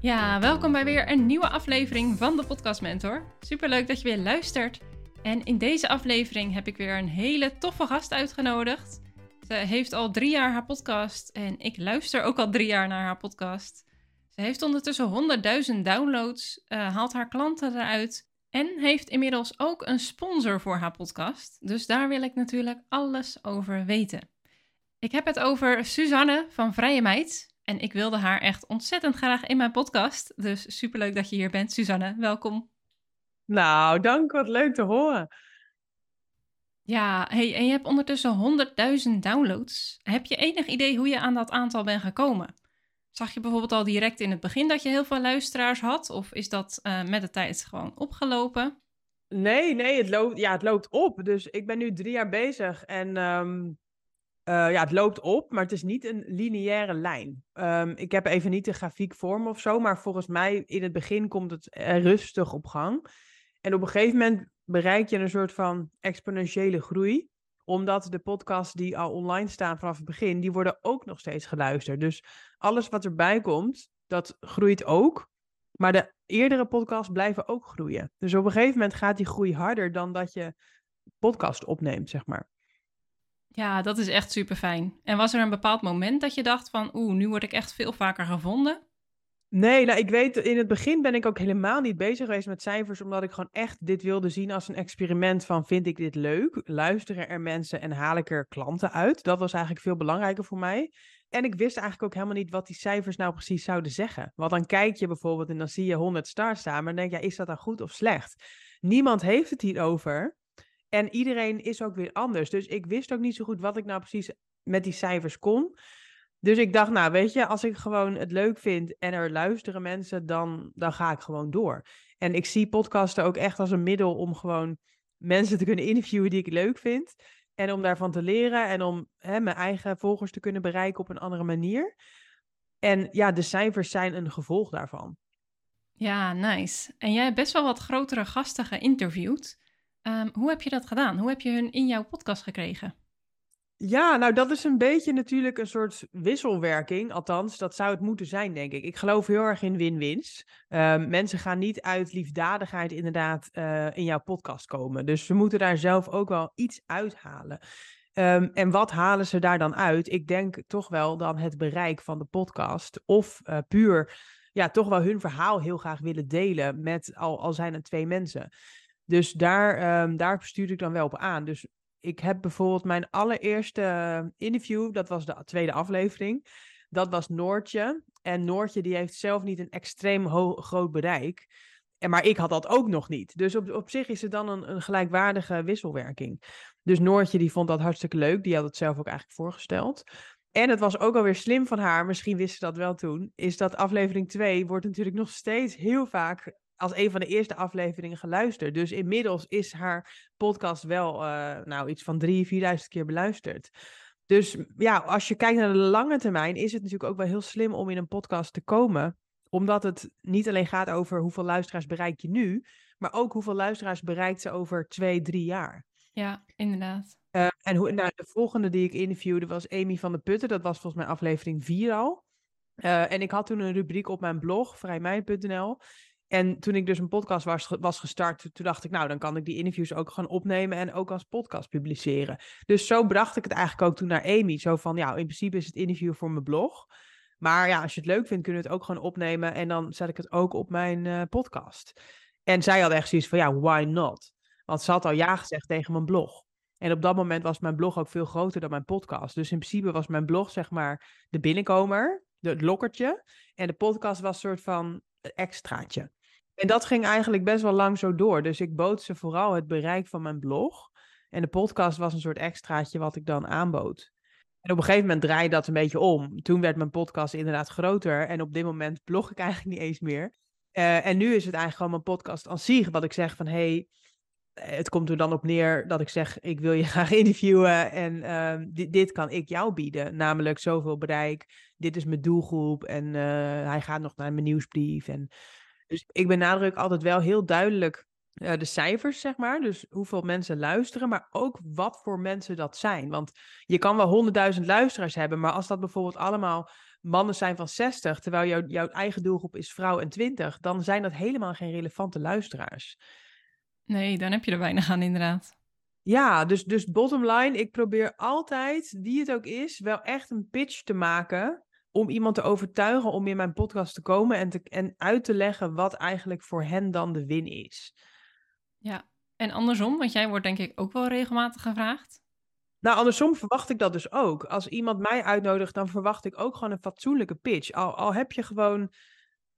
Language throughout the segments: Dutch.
Ja, welkom bij weer een nieuwe aflevering van de Podcast Mentor. Superleuk dat je weer luistert. En in deze aflevering heb ik weer een hele toffe gast uitgenodigd. Ze heeft al drie jaar haar podcast en ik luister ook al drie jaar naar haar podcast. Ze heeft ondertussen 100.000 downloads, uh, haalt haar klanten eruit en heeft inmiddels ook een sponsor voor haar podcast. Dus daar wil ik natuurlijk alles over weten. Ik heb het over Suzanne van Vrije Meid. En ik wilde haar echt ontzettend graag in mijn podcast. Dus superleuk dat je hier bent, Suzanne. Welkom. Nou, dank. Wat leuk te horen. Ja, hey, en je hebt ondertussen 100.000 downloads. Heb je enig idee hoe je aan dat aantal bent gekomen? Zag je bijvoorbeeld al direct in het begin dat je heel veel luisteraars had? Of is dat uh, met de tijd gewoon opgelopen? Nee, nee, het loopt, ja, het loopt op. Dus ik ben nu drie jaar bezig en um, uh, ja, het loopt op, maar het is niet een lineaire lijn. Um, ik heb even niet de grafiek voor me of zo, maar volgens mij in het begin komt het rustig op gang. En op een gegeven moment bereik je een soort van exponentiële groei omdat de podcasts die al online staan vanaf het begin, die worden ook nog steeds geluisterd. Dus alles wat erbij komt, dat groeit ook. Maar de eerdere podcasts blijven ook groeien. Dus op een gegeven moment gaat die groei harder dan dat je podcast opneemt, zeg maar. Ja, dat is echt super fijn. En was er een bepaald moment dat je dacht van, oeh, nu word ik echt veel vaker gevonden? Nee, nou ik weet, in het begin ben ik ook helemaal niet bezig geweest met cijfers, omdat ik gewoon echt dit wilde zien als een experiment van vind ik dit leuk? Luisteren er mensen en haal ik er klanten uit? Dat was eigenlijk veel belangrijker voor mij. En ik wist eigenlijk ook helemaal niet wat die cijfers nou precies zouden zeggen. Want dan kijk je bijvoorbeeld en dan zie je 100 stars staan, maar dan denk je, is dat dan goed of slecht? Niemand heeft het hierover. En iedereen is ook weer anders. Dus ik wist ook niet zo goed wat ik nou precies met die cijfers kon. Dus ik dacht, nou weet je, als ik gewoon het leuk vind en er luisteren mensen, dan, dan ga ik gewoon door. En ik zie podcasten ook echt als een middel om gewoon mensen te kunnen interviewen die ik leuk vind. En om daarvan te leren en om hè, mijn eigen volgers te kunnen bereiken op een andere manier. En ja, de cijfers zijn een gevolg daarvan. Ja, nice. En jij hebt best wel wat grotere gasten geïnterviewd. Um, hoe heb je dat gedaan? Hoe heb je hun in jouw podcast gekregen? Ja, nou dat is een beetje natuurlijk een soort wisselwerking. Althans, dat zou het moeten zijn, denk ik. Ik geloof heel erg in win-wins. Um, mensen gaan niet uit liefdadigheid inderdaad uh, in jouw podcast komen. Dus ze moeten daar zelf ook wel iets uithalen. Um, en wat halen ze daar dan uit? Ik denk toch wel dan het bereik van de podcast. Of uh, puur, ja, toch wel hun verhaal heel graag willen delen met, al, al zijn het twee mensen. Dus daar, um, daar stuurde ik dan wel op aan. Dus ik heb bijvoorbeeld mijn allereerste interview, dat was de tweede aflevering. Dat was Noortje. En Noortje die heeft zelf niet een extreem groot bereik. En, maar ik had dat ook nog niet. Dus op, op zich is het dan een, een gelijkwaardige wisselwerking. Dus Noortje die vond dat hartstikke leuk. Die had het zelf ook eigenlijk voorgesteld. En het was ook alweer slim van haar, misschien wist ze dat wel toen, is dat aflevering 2 wordt natuurlijk nog steeds heel vaak als een van de eerste afleveringen geluisterd. Dus inmiddels is haar podcast wel uh, nou, iets van 3.000, 4.000 keer beluisterd. Dus ja, als je kijkt naar de lange termijn, is het natuurlijk ook wel heel slim om in een podcast te komen. Omdat het niet alleen gaat over hoeveel luisteraars bereik je nu, maar ook hoeveel luisteraars bereikt ze over twee, drie jaar. Ja, inderdaad. Uh, en hoe, nou, de volgende die ik interviewde was Amy van de Putten. Dat was volgens mij aflevering 4 al. Uh, en ik had toen een rubriek op mijn blog, vrijmijn.nl. En toen ik dus een podcast was, was gestart, toen dacht ik, nou, dan kan ik die interviews ook gewoon opnemen en ook als podcast publiceren. Dus zo bracht ik het eigenlijk ook toen naar Amy. Zo van, ja, in principe is het interview voor mijn blog. Maar ja, als je het leuk vindt, kunnen we het ook gewoon opnemen en dan zet ik het ook op mijn uh, podcast. En zij had echt zoiets van, ja, why not? Want ze had al ja gezegd tegen mijn blog. En op dat moment was mijn blog ook veel groter dan mijn podcast. Dus in principe was mijn blog, zeg maar, de binnenkomer, het lokkertje. En de podcast was een soort van extraatje. En dat ging eigenlijk best wel lang zo door. Dus ik bood ze vooral het bereik van mijn blog. En de podcast was een soort extraatje wat ik dan aanbood. En op een gegeven moment draaide dat een beetje om. Toen werd mijn podcast inderdaad groter. En op dit moment blog ik eigenlijk niet eens meer. Uh, en nu is het eigenlijk gewoon mijn podcast als zich. Wat ik zeg van, hey, het komt er dan op neer dat ik zeg, ik wil je graag interviewen. En uh, dit, dit, kan ik jou bieden. Namelijk zoveel bereik. Dit is mijn doelgroep. En uh, hij gaat nog naar mijn nieuwsbrief. En dus ik benadruk altijd wel heel duidelijk uh, de cijfers, zeg maar. Dus hoeveel mensen luisteren, maar ook wat voor mensen dat zijn. Want je kan wel honderdduizend luisteraars hebben, maar als dat bijvoorbeeld allemaal mannen zijn van 60, terwijl jouw, jouw eigen doelgroep is vrouw en 20, dan zijn dat helemaal geen relevante luisteraars. Nee, dan heb je er weinig aan inderdaad. Ja, dus, dus bottom line, ik probeer altijd, wie het ook is, wel echt een pitch te maken om iemand te overtuigen om in mijn podcast te komen en, te, en uit te leggen wat eigenlijk voor hen dan de win is. Ja, en andersom, want jij wordt denk ik ook wel regelmatig gevraagd. Nou, andersom verwacht ik dat dus ook. Als iemand mij uitnodigt, dan verwacht ik ook gewoon een fatsoenlijke pitch. Al, al heb je gewoon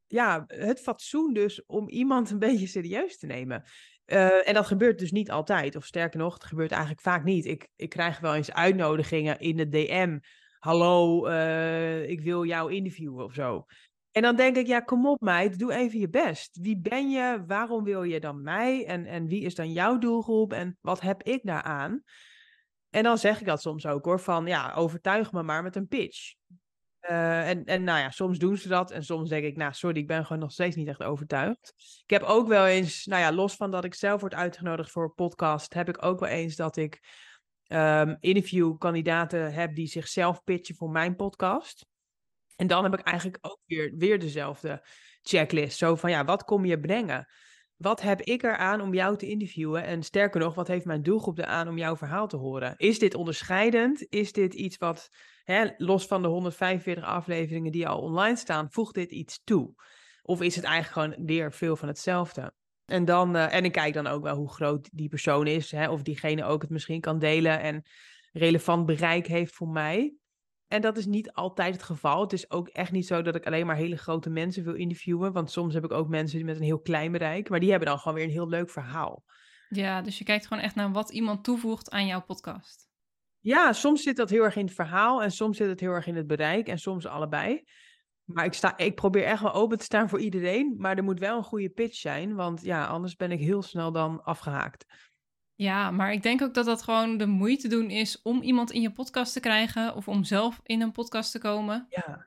ja, het fatsoen dus om iemand een beetje serieus te nemen. Uh, en dat gebeurt dus niet altijd. Of sterker nog, het gebeurt eigenlijk vaak niet. Ik, ik krijg wel eens uitnodigingen in de DM. Hallo, uh, ik wil jou interviewen of zo. En dan denk ik, ja, kom op meid, doe even je best. Wie ben je? Waarom wil je dan mij? En, en wie is dan jouw doelgroep? En wat heb ik daaraan? En dan zeg ik dat soms ook hoor, van ja, overtuig me maar met een pitch. Uh, en, en nou ja, soms doen ze dat en soms denk ik, nou sorry, ik ben gewoon nog steeds niet echt overtuigd. Ik heb ook wel eens, nou ja, los van dat ik zelf word uitgenodigd voor een podcast, heb ik ook wel eens dat ik um, interviewkandidaten heb die zichzelf pitchen voor mijn podcast. En dan heb ik eigenlijk ook weer, weer dezelfde checklist. Zo van, ja, wat kom je brengen? Wat heb ik eraan om jou te interviewen? En sterker nog, wat heeft mijn doelgroep eraan om jouw verhaal te horen? Is dit onderscheidend? Is dit iets wat, hè, los van de 145 afleveringen die al online staan, voegt dit iets toe? Of is het eigenlijk gewoon weer veel van hetzelfde? En, dan, uh, en ik kijk dan ook wel hoe groot die persoon is. Hè, of diegene ook het misschien kan delen en relevant bereik heeft voor mij. En dat is niet altijd het geval. Het is ook echt niet zo dat ik alleen maar hele grote mensen wil interviewen. Want soms heb ik ook mensen met een heel klein bereik. Maar die hebben dan gewoon weer een heel leuk verhaal. Ja, dus je kijkt gewoon echt naar wat iemand toevoegt aan jouw podcast. Ja, soms zit dat heel erg in het verhaal. En soms zit het heel erg in het bereik. En soms allebei. Maar ik, sta, ik probeer echt wel open te staan voor iedereen. Maar er moet wel een goede pitch zijn. Want ja, anders ben ik heel snel dan afgehaakt. Ja, maar ik denk ook dat dat gewoon de moeite doen is om iemand in je podcast te krijgen of om zelf in een podcast te komen. Ja,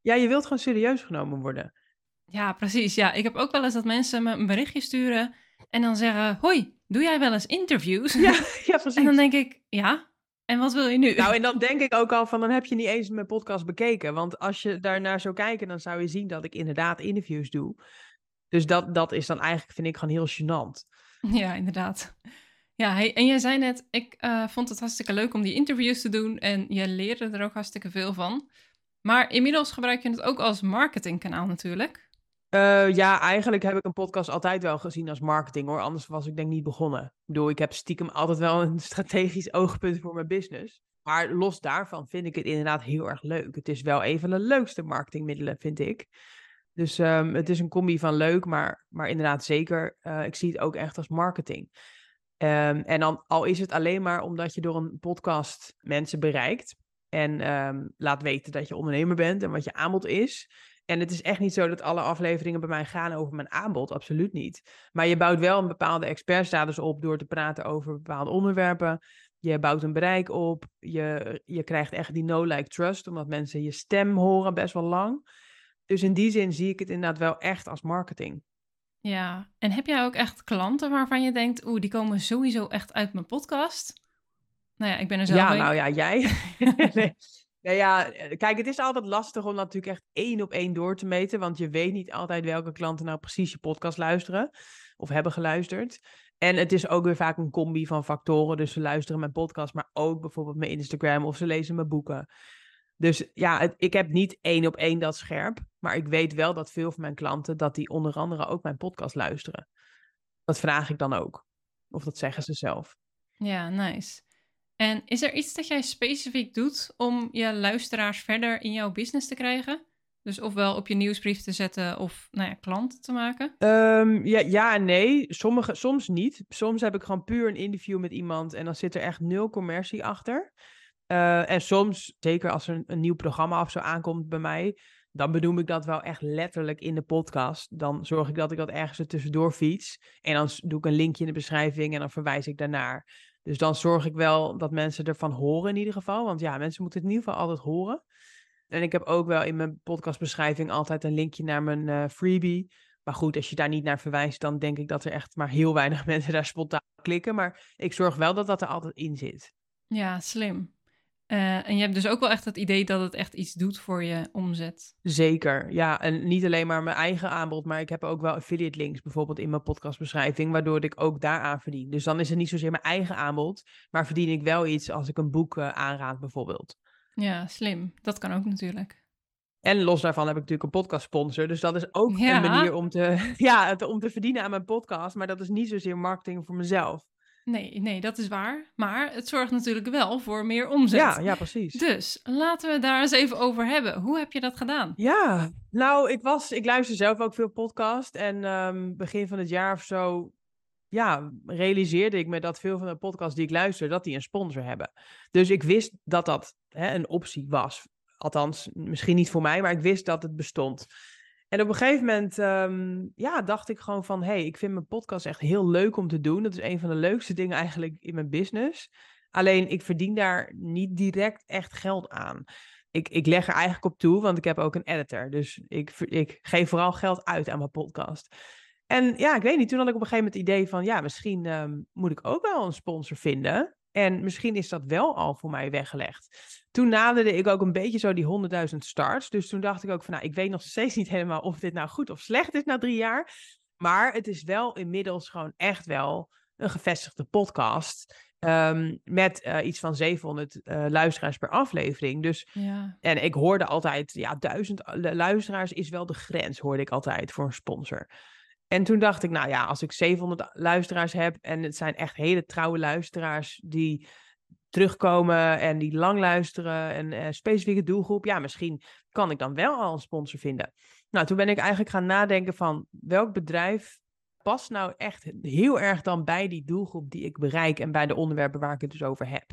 ja je wilt gewoon serieus genomen worden. Ja, precies. Ja, ik heb ook wel eens dat mensen me een berichtje sturen en dan zeggen: Hoi, doe jij wel eens interviews? Ja, ja precies. En dan denk ik: Ja, en wat wil je nu? Nou, en dan denk ik ook al van, dan heb je niet eens mijn podcast bekeken. Want als je daarnaar zou kijken, dan zou je zien dat ik inderdaad interviews doe. Dus dat, dat is dan eigenlijk, vind ik, gewoon heel gênant. Ja, inderdaad. Ja, hey, en jij zei net, ik uh, vond het hartstikke leuk om die interviews te doen en je leerde er ook hartstikke veel van. Maar inmiddels gebruik je het ook als marketingkanaal natuurlijk. Uh, ja, eigenlijk heb ik een podcast altijd wel gezien als marketing hoor. Anders was ik denk niet begonnen. Ik bedoel, ik heb stiekem altijd wel een strategisch oogpunt voor mijn business. Maar los daarvan vind ik het inderdaad heel erg leuk. Het is wel een van de leukste marketingmiddelen, vind ik. Dus um, het is een combi van leuk, maar, maar inderdaad zeker. Uh, ik zie het ook echt als marketing. Um, en dan al is het alleen maar omdat je door een podcast mensen bereikt. En um, laat weten dat je ondernemer bent en wat je aanbod is. En het is echt niet zo dat alle afleveringen bij mij gaan over mijn aanbod, absoluut niet. Maar je bouwt wel een bepaalde expertstatus op door te praten over bepaalde onderwerpen. Je bouwt een bereik op. Je, je krijgt echt die no-like trust, omdat mensen je stem horen best wel lang. Dus in die zin zie ik het inderdaad wel echt als marketing. Ja, en heb jij ook echt klanten waarvan je denkt, oeh, die komen sowieso echt uit mijn podcast? Nou ja, ik ben er zelf Ja, nou ja, jij. nee. Ja, ja, kijk, het is altijd lastig om natuurlijk echt één op één door te meten, want je weet niet altijd welke klanten nou precies je podcast luisteren of hebben geluisterd. En het is ook weer vaak een combi van factoren, dus ze luisteren mijn podcast, maar ook bijvoorbeeld mijn Instagram of ze lezen mijn boeken. Dus ja, ik heb niet één op één dat scherp. Maar ik weet wel dat veel van mijn klanten, dat die onder andere ook mijn podcast luisteren. Dat vraag ik dan ook. Of dat zeggen ze zelf. Ja, nice. En is er iets dat jij specifiek doet om je luisteraars verder in jouw business te krijgen? Dus ofwel op je nieuwsbrief te zetten of nou ja, klanten te maken? Um, ja, ja en nee. Sommige, soms niet. Soms heb ik gewoon puur een interview met iemand en dan zit er echt nul commercie achter. Uh, en soms, zeker als er een, een, nieuw programma of zo aankomt bij mij, dan benoem ik dat wel echt letterlijk in de podcast. Dan zorg ik dat ik dat ergens er tussendoor fiets. En dan doe ik een linkje in de beschrijving en dan verwijs ik daarnaar. Dus dan zorg ik wel dat mensen ervan horen in ieder geval. Want ja, mensen moeten het in ieder geval altijd horen. En ik heb ook wel in mijn podcastbeschrijving altijd een linkje naar mijn uh, freebie. Maar goed, als je daar niet naar verwijst, dan denk ik dat er echt maar heel weinig mensen daar spontaan klikken. Maar ik zorg wel dat dat er altijd in zit. Ja, slim. Eh, en je hebt dus ook wel echt het idee dat het echt iets doet voor je omzet. Zeker, ja. En niet alleen maar mijn eigen aanbod, maar ik heb ook wel affiliate links bijvoorbeeld in mijn podcastbeschrijving, waardoor ik ook daaraan verdien. Dus dan is het niet zozeer mijn eigen aanbod, maar verdien ik wel iets als ik een boek uh, aanraad bijvoorbeeld. Ja, slim. Dat kan ook natuurlijk. En los daarvan heb ik natuurlijk een podcast sponsor. Dus dat is ook een manier om te, ja, om te verdienen aan mijn podcast. Maar dat is niet zozeer marketing voor mezelf. Nee, nee, dat is waar. Maar het zorgt natuurlijk wel voor meer omzet. Ja, ja, precies. Dus laten we daar eens even over hebben. Hoe heb je dat gedaan? Ja, nou, ik was, ik luister zelf ook veel podcast. En um, begin van het jaar of zo, ja, realiseerde ik me dat veel van de podcasts die ik luister, dat die een sponsor hebben. Dus ik wist dat dat hè, een optie was. Althans, misschien niet voor mij, maar ik wist dat het bestond. En op een gegeven moment ehm, ja, dacht ik gewoon van... hé, hey, ik vind mijn podcast echt heel leuk om te doen. Dat is een van de leukste dingen eigenlijk in mijn business. Alleen, ik verdien daar niet direct echt geld aan. Ik, ik leg er eigenlijk op toe, want ik heb ook een editor. Dus ik, ik geef vooral geld uit aan mijn podcast. En ja, ik weet niet, toen had ik op een gegeven moment het idee van... ja, misschien um, moet ik ook wel een sponsor vinden... En misschien is dat wel al voor mij weggelegd. Toen naderde ik ook een beetje zo die 100.000 starts. Dus toen dacht ik ook van, nou, ik weet nog steeds niet helemaal of dit nou goed of slecht is na drie jaar. Maar het is wel inmiddels gewoon echt wel een gevestigde podcast. Ehm, met uh, iets van 700 uh, eh, luisteraars per aflevering. Dus, ja. En ik hoorde altijd, ja, 1000 luisteraars is wel de grens, hoorde ik altijd voor een sponsor. En toen dacht ik, nou ja, als ik 700 luisteraars heb en het zijn echt hele trouwe luisteraars die terugkomen en die lang luisteren en uh, specifieke doelgroep, ja, misschien kan ik dan wel al een sponsor vinden. Nou, toen ben ik eigenlijk gaan nadenken van welk bedrijf past nou echt heel erg dan bij die doelgroep die ik bereik en bij de onderwerpen waar ik het dus over heb.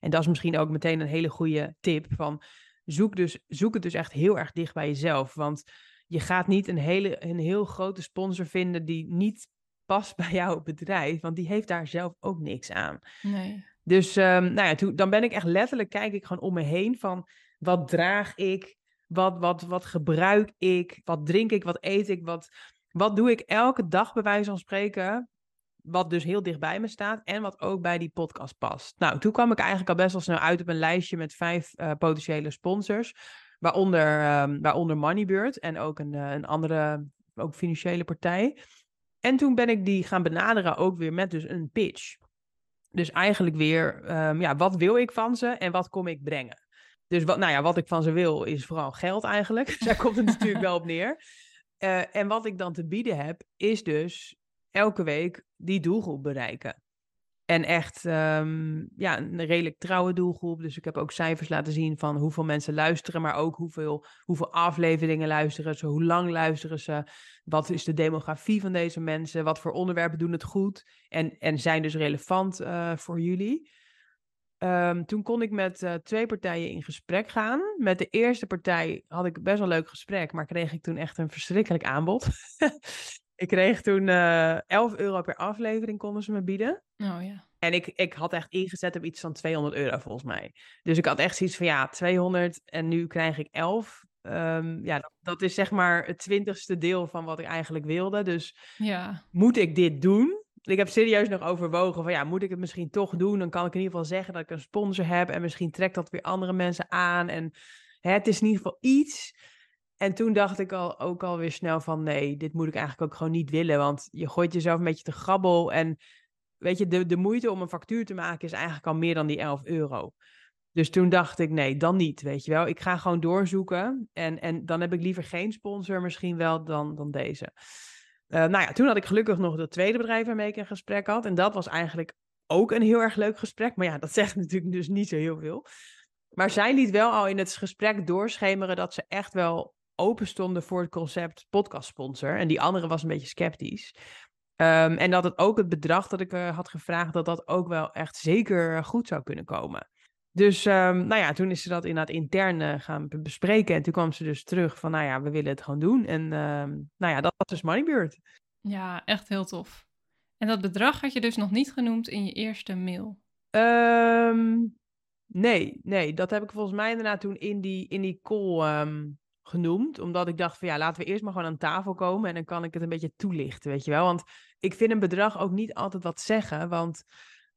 En dat is misschien ook meteen een hele goede tip van zoek, dus, zoek het dus echt heel erg dicht bij jezelf, want je gaat niet een, hele, een heel grote sponsor vinden die niet past bij jouw bedrijf, want die heeft daar zelf ook niks aan. Nee. Dus um, nou ja, toen, dan ben ik echt letterlijk, kijk ik gewoon om me heen van wat draag ik, wat, wat, wat gebruik ik, wat drink ik, wat eet ik, wat, wat doe ik elke dag bij wijze van spreken, wat dus heel dicht bij me staat en wat ook bij die podcast past. Nou, toen kwam ik eigenlijk al best wel snel uit op een lijstje met vijf uh, potentiële sponsors. Waaronder, um, waaronder Moneybird en ook een, uh, een andere ook financiële partij. En toen ben ik die gaan benaderen ook weer met dus een pitch. Dus eigenlijk weer, um, ja, wat wil ik van ze en wat kom ik brengen? Dus wat, nou ja, wat ik van ze wil is vooral geld eigenlijk. Daar komt het natuurlijk wel op neer. Uh, en wat ik dan te bieden heb, is dus elke week die doelgroep bereiken. En echt um, ja, een redelijk trouwe doelgroep. Dus ik heb ook cijfers laten zien van hoeveel mensen luisteren, maar ook hoeveel, hoeveel afleveringen luisteren ze, hoe lang luisteren ze, wat is de demografie van deze mensen, wat voor onderwerpen doen het goed en, en zijn dus relevant uh, voor jullie. Um, toen kon ik met uh, twee partijen in gesprek gaan. Met de eerste partij had ik best wel een leuk gesprek, maar kreeg ik toen echt een verschrikkelijk aanbod. Ik kreeg toen uh, eh, 11 euro per aflevering konden ze me bieden. Oh ja. En ik, ik had echt ingezet op iets van 200 euro volgens mij. Dus ik had echt zoiets van ja, 200 en nu krijg ik 11. Um, ehm, ja, dat is zeg maar het twintigste deel van wat ik eigenlijk wilde. Dus ja. moet ik dit doen? Ik heb serieus nog overwogen van ja, moet ik het misschien toch doen? Dan kan ik in ieder geval zeggen dat ik een sponsor heb. En misschien trekt dat weer andere mensen aan. En hè, het is in ieder geval iets. En toen dacht ik al, ook alweer snel van nee, dit moet ik eigenlijk ook gewoon niet willen. Want je gooit jezelf een beetje te grabbel. En weet je, de, de moeite om een factuur te maken is eigenlijk al meer dan die 11 euro. Dus toen dacht ik, nee, dan niet, weet je wel. Ik ga gewoon doorzoeken. En, en dan heb ik liever geen sponsor misschien wel dan, dan deze. Uh, nou ja, toen had ik gelukkig nog dat tweede bedrijf waarmee ik een gesprek had. En dat was eigenlijk ook een heel erg leuk gesprek. Maar ja, dat zegt natuurlijk dus niet zo heel veel. Maar zij liet wel al in het gesprek doorschemeren dat ze echt wel open stonden voor het concept podcast sponsor. En die andere was een beetje sceptisch. Um, en dat het ook het bedrag dat ik uh, had gevraagd, dat dat ook wel echt zeker goed zou kunnen komen. Dus um, nou ja, toen is ze dat inderdaad intern uh, gaan bespreken. En toen kwam ze dus terug van, nou ja, we willen het gewoon doen. En um, nou ja, dat was dus Moneybird. Ja, echt heel tof. En dat bedrag had je dus nog niet genoemd in je eerste mail? nee, nee, dat heb ik volgens mij inderdaad toen in die, in die call genoemd. Omdat ik dacht van ja, laten we eerst maar gewoon aan tafel komen en dan kan ik het een beetje toelichten, weet je wel. Want ik vind een bedrag ook niet altijd wat zeggen, want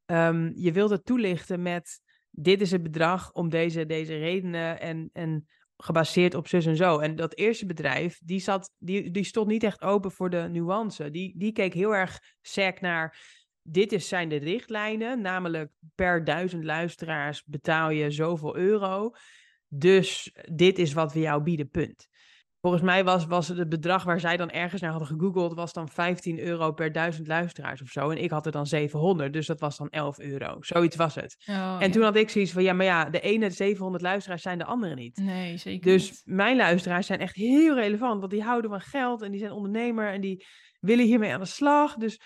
um, je wilt het toelichten met dit is het bedrag om deze, deze redenen en, en gebaseerd op zus en zo. En dat eerste bedrijf, die, zat, die, die stond niet echt open voor de nuance. Die, die keek heel erg sec naar, dit is, zijn de richtlijnen, namelijk per duizend luisteraars betaal je zoveel euro. Dus dit is wat we jou bieden, punt. Volgens mij was, was het bedrag waar zij dan ergens naar hadden gegoogeld, was dan 15 euro per duizend luisteraars of zo. En ik had er dan 700, dus dat was dan 11 euro. Zoiets was het. Oh, en ja. toen had ik zoiets van, ja, maar ja, de ene 700 luisteraars zijn de andere niet. Nee, zeker Dus niet. mijn luisteraars zijn echt heel relevant, want die houden van geld en die zijn ondernemer en die willen hiermee aan de slag. Dus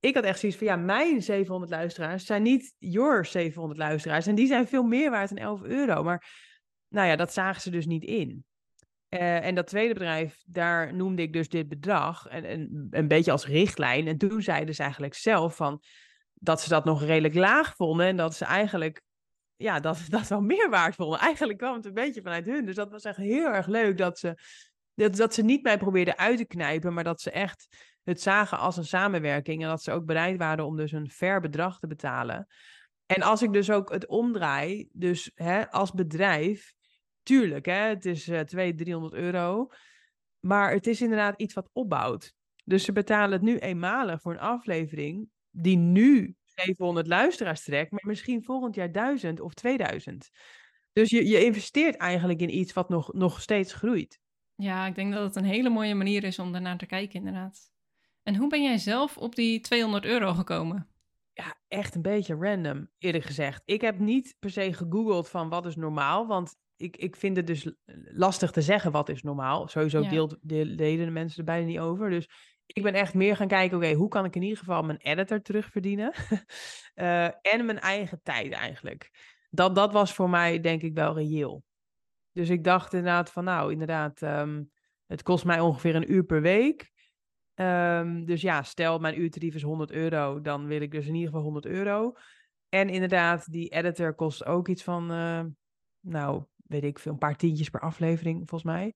ik had echt zoiets van, ja, mijn 700 luisteraars zijn niet your 700 luisteraars. En die zijn veel meer waard dan 11 euro. Maar nou ja, dat zagen ze dus niet in. Eh, en dat tweede bedrijf, daar noemde ik dus dit bedrag en, en een beetje als richtlijn. En toen zeiden ze eigenlijk zelf van dat ze dat nog redelijk laag vonden en dat ze eigenlijk ja, dat dat wel meer waard vonden. Eigenlijk kwam het een beetje vanuit hun. Dus dat was echt heel erg leuk dat ze, dat, dat ze niet mij probeerden uit te knijpen, maar dat ze echt het zagen als een samenwerking en dat ze ook bereid waren om dus een fair bedrag te betalen. En als ik dus ook het omdraai, dus hè, als bedrijf, tuurlijk, hè, het is eh 200, 300 euro, maar het is inderdaad iets wat opbouwt. Dus ze betalen het nu eenmalig voor een aflevering die nu 700 luisteraars trekt, maar misschien volgend jaar 1000 of 2000. Dus je, je investeert eigenlijk in iets wat nog, nog steeds groeit. Ja, ik denk dat het een hele mooie manier is om daarnaar te kijken, inderdaad. En hoe ben jij zelf op die 200 euro gekomen? Ja, echt een beetje random, eerlijk gezegd. Ik heb niet per se gegoogeld van wat is normaal, want ik, ik vind het dus lastig te zeggen wat is normaal. Sowieso Ja. deelt, deel- delen de mensen er bijna niet over. Dus ik ben echt meer gaan kijken, oké, hoe kan ik in ieder geval mijn editor terugverdienen? Eh, en mijn eigen tijd eigenlijk. Dat, dat was voor mij denk ik wel reëel. Dus ik dacht inderdaad van, nou, inderdaad, ehm, het kost mij ongeveer een uur per week. Ehm, dus ja, stel mijn uurtarief is 100 euro, dan wil ik dus in ieder geval 100 euro. En inderdaad, die editor kost ook iets van, eh, nou, weet ik veel, een paar tientjes per aflevering, volgens mij.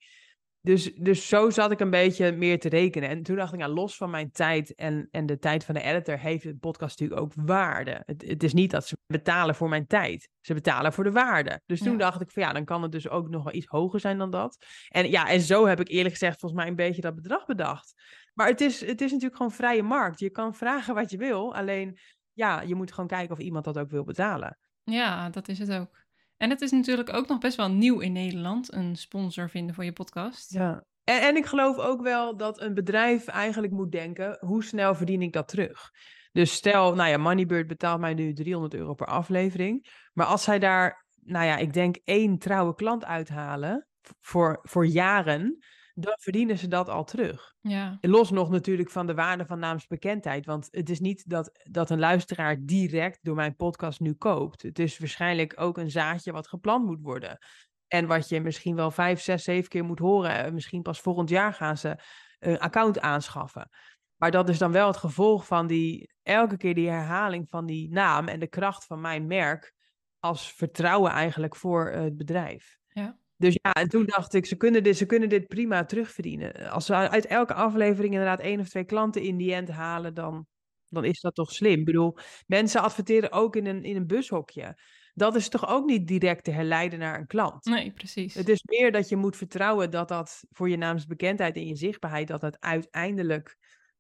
Dus, dus zo zat ik een beetje meer te rekenen. En toen dacht ik, nou, los van mijn tijd en, en de tijd van de editor, heeft de podcast natuurlijk ook waarde. Het, het is niet dat ze betalen voor mijn tijd. Ze betalen voor de waarde. Dus toen Ja. dacht ik van ja, dan kan het dus ook nog wel iets hoger zijn dan dat. En ja, en zo heb ik eerlijk gezegd volgens mij een beetje dat bedrag bedacht. Maar het is, het is natuurlijk gewoon vrije markt. Je kan vragen wat je wil. Alleen, ja, je moet gewoon kijken of iemand dat ook wil betalen. Ja, dat is het ook. En het is natuurlijk ook nog best wel nieuw in Nederland, een sponsor vinden voor je podcast. Ja. En, en ik geloof ook wel dat een bedrijf eigenlijk moet denken, hoe snel verdien ik dat terug? Dus stel, nou ja, Moneybird betaalt mij nu 300 euro per aflevering. Maar als zij daar, nou ja, ik denk één trouwe klant uithalen voor, voor jaren, dan verdienen ze dat al terug. Ja, Los nog natuurlijk van de waarde van naamsbekendheid. Want het is niet dat, dat een luisteraar direct door mijn podcast nu koopt. Het is waarschijnlijk ook een zaadje wat geplant moet worden. En wat je misschien wel vijf, zes, zeven keer moet horen. En Misschien pas volgend jaar gaan ze een account aanschaffen. Maar dat is dan wel het gevolg van die elke keer die herhaling van die naam en de kracht van mijn merk als vertrouwen eigenlijk voor het bedrijf. Ja. Dus ja, en toen dacht ik, ze kunnen dit, ze kunnen dit prima terugverdienen. Als ze uit elke aflevering inderdaad één of twee klanten in die end halen, dan, dan is dat toch slim. Ik bedoel, mensen adverteren ook in een, in een bushokje. Dat is toch ook niet direct te herleiden naar een klant. nee, precies. Het is meer dat je moet vertrouwen dat dat voor je naamsbekendheid en je zichtbaarheid, dat dat uiteindelijk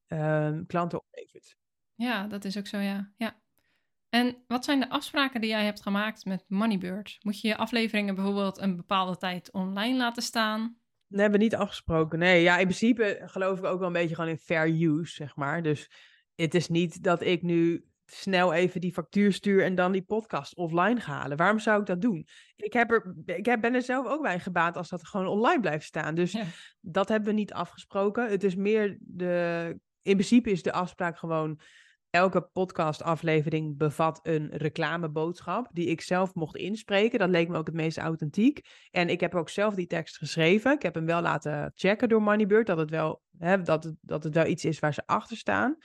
ehm, klanten oplevert. Ja, dat is ook zo, ja. ja. En wat zijn de afspraken die jij hebt gemaakt met Moneybird? Moet je je afleveringen bijvoorbeeld een bepaalde tijd online laten staan? Dat hebben we niet afgesproken. Nee, ja, in principe geloof ik ook wel een beetje gewoon in fair use, zeg maar. Dus het is niet dat ik nu snel even die factuur stuur en dan die podcast offline ga halen. Waarom zou ik dat doen? Ik, heb er, ik heb, ben er zelf ook bij gebaat als dat gewoon online blijft staan. Dus Ja. dat hebben we niet afgesproken. Het is meer de. In principe is de afspraak gewoon. Elke podcastaflevering bevat een reclameboodschap die ik zelf mocht inspreken. Dat leek me ook het meest authentiek. En ik heb ook zelf die tekst geschreven. Ik heb hem wel laten checken door Moneybird dat het wel, hè, dat het, dat het wel iets is waar ze achter staan.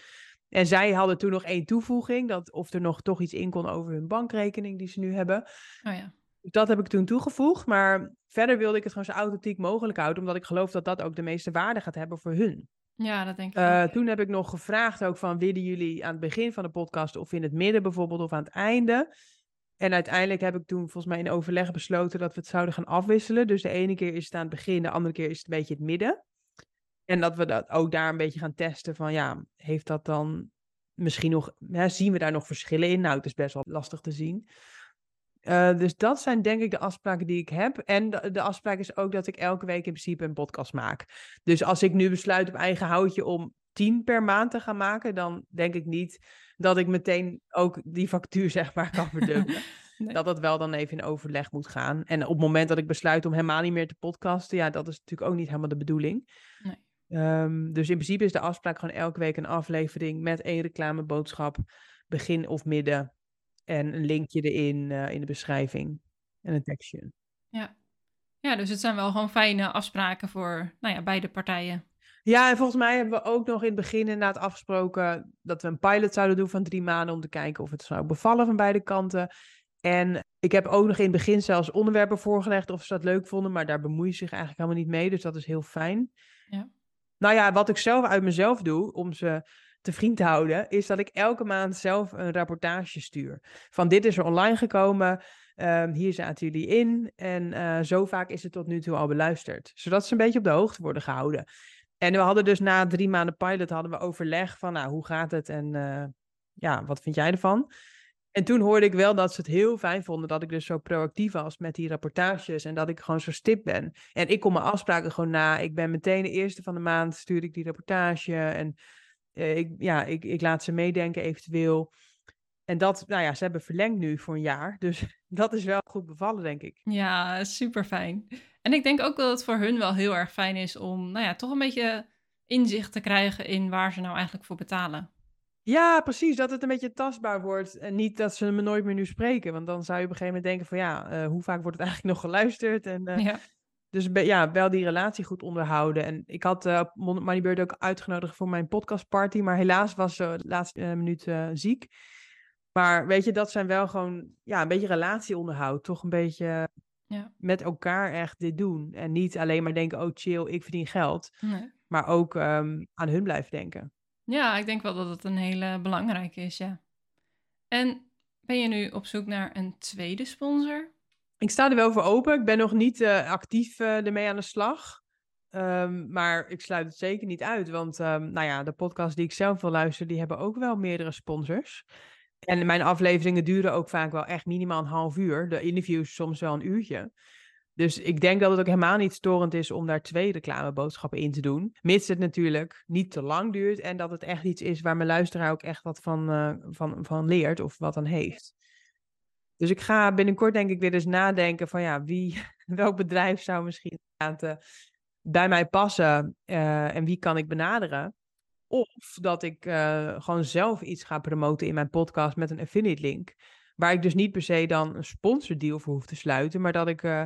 En zij hadden toen nog één toevoeging, dat of er nog toch iets in kon over hun bankrekening die ze nu hebben. Oh ja. Dus dat heb ik toen toegevoegd. Maar verder wilde ik het gewoon zo authentiek mogelijk houden, omdat ik geloof dat dat ook de meeste waarde gaat hebben voor hun. Ja, dat denk ik ook. toen heb ik nog gevraagd ook van, willen jullie aan het begin van de podcast of in het midden bijvoorbeeld of aan het einde? En uiteindelijk heb ik toen volgens mij in overleg besloten dat we het zouden gaan afwisselen. Dus de ene keer is het aan het begin, de andere keer is het een beetje het midden. En dat we dat ook daar een beetje gaan testen van ja, heeft dat dan misschien nog, hè, zien we daar nog verschillen in? Nou, het is best wel lastig te zien. Uh, dus dat zijn denk ik de afspraken die ik heb. En de, de, afspraak is ook dat ik elke week in principe een podcast maak. Dus als ik nu besluit op eigen houtje om tien per maand te gaan maken, dan denk ik niet dat ik meteen ook die factuur zeg maar kan verdubbelen. Dat dat wel dan even in overleg moet gaan. En op het moment dat ik besluit om helemaal niet meer te podcasten, ja, dat is natuurlijk ook niet helemaal de bedoeling. Nee. Um, dus in principe is de afspraak gewoon elke week een aflevering met één reclameboodschap, begin of midden. En een linkje erin uh, in de beschrijving en een tekstje. Ja. ja, dus het zijn wel gewoon fijne afspraken voor nou ja, beide partijen. Ja, en volgens mij hebben we ook nog in het begin inderdaad afgesproken dat we een pilot zouden doen van drie maanden om te kijken of het zou bevallen van beide kanten. En ik heb ook nog in het begin zelfs onderwerpen voorgelegd of ze dat leuk vonden, maar daar bemoeien zich eigenlijk helemaal niet mee, dus dat is heel fijn. Ja. Nou ja, wat ik zelf uit mezelf doe om ze te vriend houden, is dat ik elke maand zelf een rapportage stuur. Van dit is er online gekomen, um, hier zaten jullie in en uh, zo vaak is het tot nu toe al beluisterd. Zodat ze een beetje op de hoogte worden gehouden. En we hadden dus na drie maanden pilot hadden we overleg van, nou, hoe gaat het en uh, ja, wat vind jij ervan? En toen hoorde ik wel dat ze het heel fijn vonden dat ik dus zo proactief was met die rapportages en dat ik gewoon zo stip ben. En ik kom mijn afspraken gewoon na. Ik ben meteen de eerste van de maand, stuur ik die rapportage en uh, ik, ja, ik, ik laat ze meedenken eventueel. En dat, nou ja, ze hebben verlengd nu voor een jaar. Dus dat is wel goed bevallen, denk ik. Ja, super fijn. En ik denk ook dat het voor hun wel heel erg fijn is om, nou ja, toch een beetje inzicht te krijgen in waar ze nou eigenlijk voor betalen. Ja, precies. Dat het een beetje tastbaar wordt. En niet dat ze me nooit meer nu spreken. Want dan zou je op een gegeven moment denken van ja, uh, hoe vaak wordt het eigenlijk nog geluisterd? En, uh, ja. Dus ja, wel die relatie goed onderhouden. En ik had uh, Moneybeurt ook uitgenodigd voor mijn podcastparty. Maar helaas was ze de laatste minuut ziek. Maar weet je, dat zijn wel gewoon ja, een beetje relatieonderhoud. Toch een beetje ja. met elkaar echt dit doen. En niet alleen maar denken, oh chill, ik verdien geld. Nee. Maar ook um, aan hun blijven denken. Ja, ik denk wel dat het een hele belangrijke is, ja. En ben je nu op zoek naar een tweede sponsor? Ik sta er wel voor open. Ik ben nog niet uh, actief uh, ermee aan de slag. Um, maar ik sluit het zeker niet uit. Want um, nou ja, de podcast die ik zelf wil luisteren, die hebben ook wel meerdere sponsors. En mijn afleveringen duren ook vaak wel echt minimaal een half uur. De interviews soms wel een uurtje. Dus ik denk dat het ook helemaal niet storend is om daar twee reclameboodschappen in te doen. Mits het natuurlijk niet te lang duurt en dat het echt iets is waar mijn luisteraar ook echt wat van, uh, van, van leert of wat aan heeft. Dus ik ga binnenkort denk ik weer eens nadenken van ja, wie, welk bedrijf zou misschien uh, bij mij passen uh, en wie kan ik benaderen. Of dat ik uh, gewoon zelf iets ga promoten in mijn podcast met een affiliate link. Waar ik dus niet per se dan een sponsordeal voor hoef te sluiten, maar dat ik uh,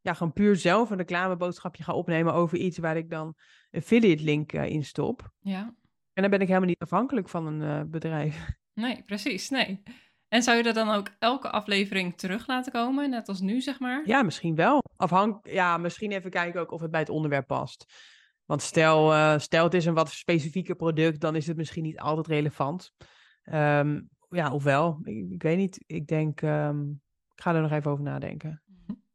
ja, gewoon puur zelf een reclameboodschapje ga opnemen over iets waar ik dan een affiliate link in stop. Ja. En dan ben ik helemaal niet afhankelijk van een bedrijf. Nee, precies. Nee. En zou je dat dan ook elke aflevering terug laten komen, net als nu, zeg maar? Ja, misschien wel. Afhank ja, misschien even kijken ook of het bij het onderwerp past. Want stel, uh, stel het is een wat specifieker product, dan is het misschien niet altijd relevant. Um, ja, ofwel, ik, ik, weet niet. Ik denk, um, ik ga er nog even over nadenken.